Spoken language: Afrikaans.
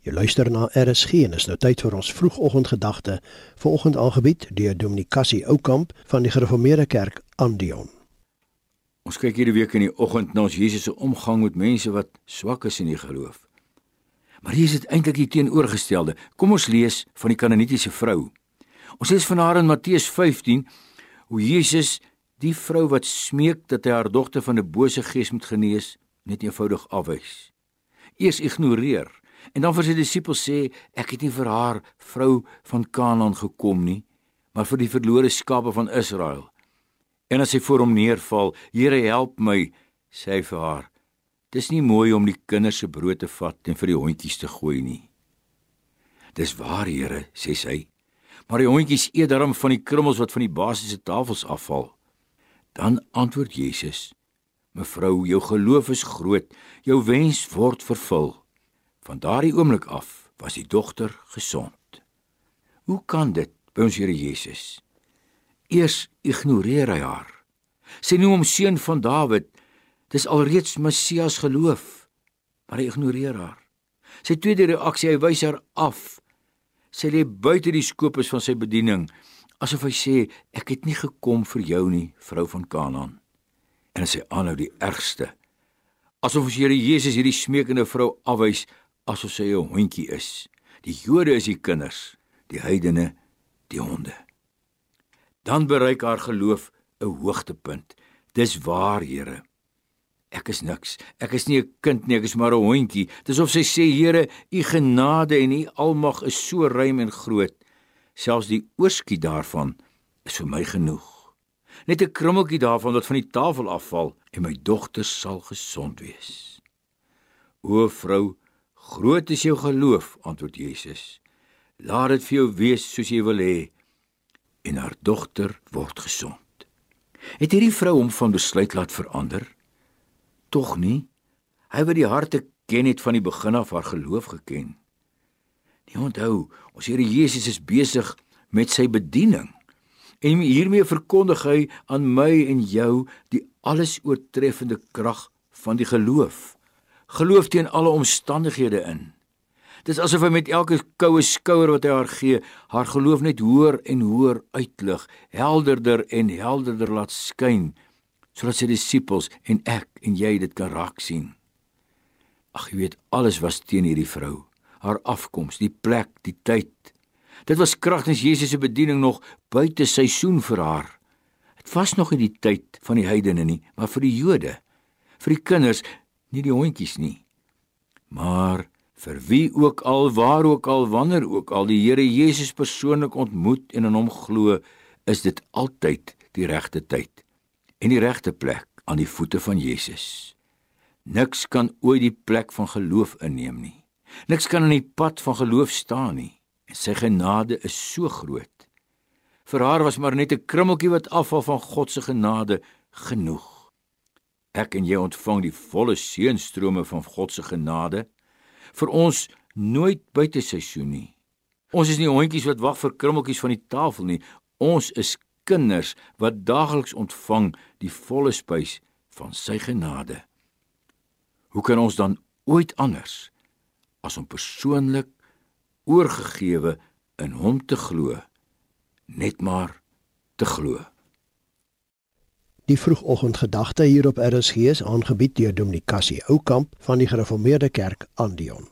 Jy luister na RSG en is nou tyd vir ons vroegoggendgedagte. Vanoggend aangebied deur Dominikasie Oukamp van die Gereformeerde Kerk Andion. Ons kyk hierdie week in die oggend na ons Jesus se omgang met mense wat swak is in die geloof. Maar hier is dit eintlik die teenoorgestelde. Kom ons lees van die Kanaanitiese vrou. Ons lees van haar in Matteus 15 hoe Jesus die vrou wat smeek dat hy haar dogter van 'n bose gees moet genees, net eenvoudig afwys. Eers ignoreer En dan vir sy disippels sê, ek het nie vir haar vrou van Kanaan gekom nie, maar vir die verlore skape van Israel. En as hy voor hom neerval, Here help my, sê hy vir haar. Dis nie mooi om die kinders se brood te vat en vir die hondjies te gooi nie. Dis waar, Here, sê sy. Maar die hondjies eet darm van die krummels wat van die basiese tafels afval. Dan antwoord Jesus: Mevrou, jou geloof is groot. Jou wens word vervul. Van daardie oomblik af was die dogter gesond. Hoe kan dit by ons Here Jesus? Eers ignoreer hy haar. Sy noem hom seun van Dawid. Dis alreeds Messias geloof, maar hy ignoreer haar. Sy tweede reaksie, hy wys haar af. Sy lê buite die skopus van sy bediening, asof hy sê ek het nie gekom vir jou nie, vrou van Kanaan. En sy aanhou die ergste. Asof ons Here Jesus hierdie smeekende vrou afwys asof sy 'n hondjie is. Die Jode is die kinders, die heidene die honde. Dan bereik haar geloof 'n hoogtepunt. Dis waar, Here. Ek is niks. Ek is nie 'n kind nie, ek is maar 'n hondjie. Dis of sy sê, Here, u genade en u almag is so ruim en groot. Selfs die oorskiet daarvan is vir my genoeg. Net 'n krummeltjie daarvan wat van die tafel afval en my dogter sal gesond wees. O vrou, Groot is jou geloof, antwoord Jesus. Laat dit vir jou wees soos jy wil hê. En haar dogter word gesond. Het hierdie vrou hom van besluit laat verander? Tog nie. Hy wat die harte ken het van die begin af haar geloof geken. Nie onthou, ons Here Jesus is besig met sy bediening. En hiermee verkondig hy aan my en jou die alles oortreffende krag van die geloof geloof teen alle omstandighede in. Dis asof hy met elke koue skouer wat hy haar gee, haar geloof net hoër en hoër uitlig, helderder en helderder laat skyn, sodat sy disippels en ek en jy dit kan raak sien. Ag, jy weet, alles was teen hierdie vrou. Haar afkoms, die plek, die tyd. Dit was kragtens Jesus se bediening nog buite seisoen vir haar. Dit was nog nie die tyd van die heidene nie, maar vir die Jode, vir die kinders nie die hondjies nie. Maar vir wie ook al, waar ook al, wanneer ook al die Here Jesus persoonlik ontmoet en in hom glo, is dit altyd die regte tyd en die regte plek aan die voete van Jesus. Niks kan ooit die plek van geloof inneem nie. Niks kan in die pad van geloof staan nie. En sy genade is so groot. Vir haar was maar net 'n krummeltjie wat afval van God se genade genoeg ek en jy ontvang die volle seënstrome van God se genade vir ons nooit buite seisoen nie. Ons is nie hondjies wat wag vir krummeltjies van die tafel nie. Ons is kinders wat daagliks ontvang die volle spys van sy genade. Hoe kan ons dan ooit anders as om persoonlik oorgegewe in hom te glo net maar te glo Die vroegoggendgedagte hier op RSG is aangebied deur Dominikasie Oukamp van die Gereformeerde Kerk Andion.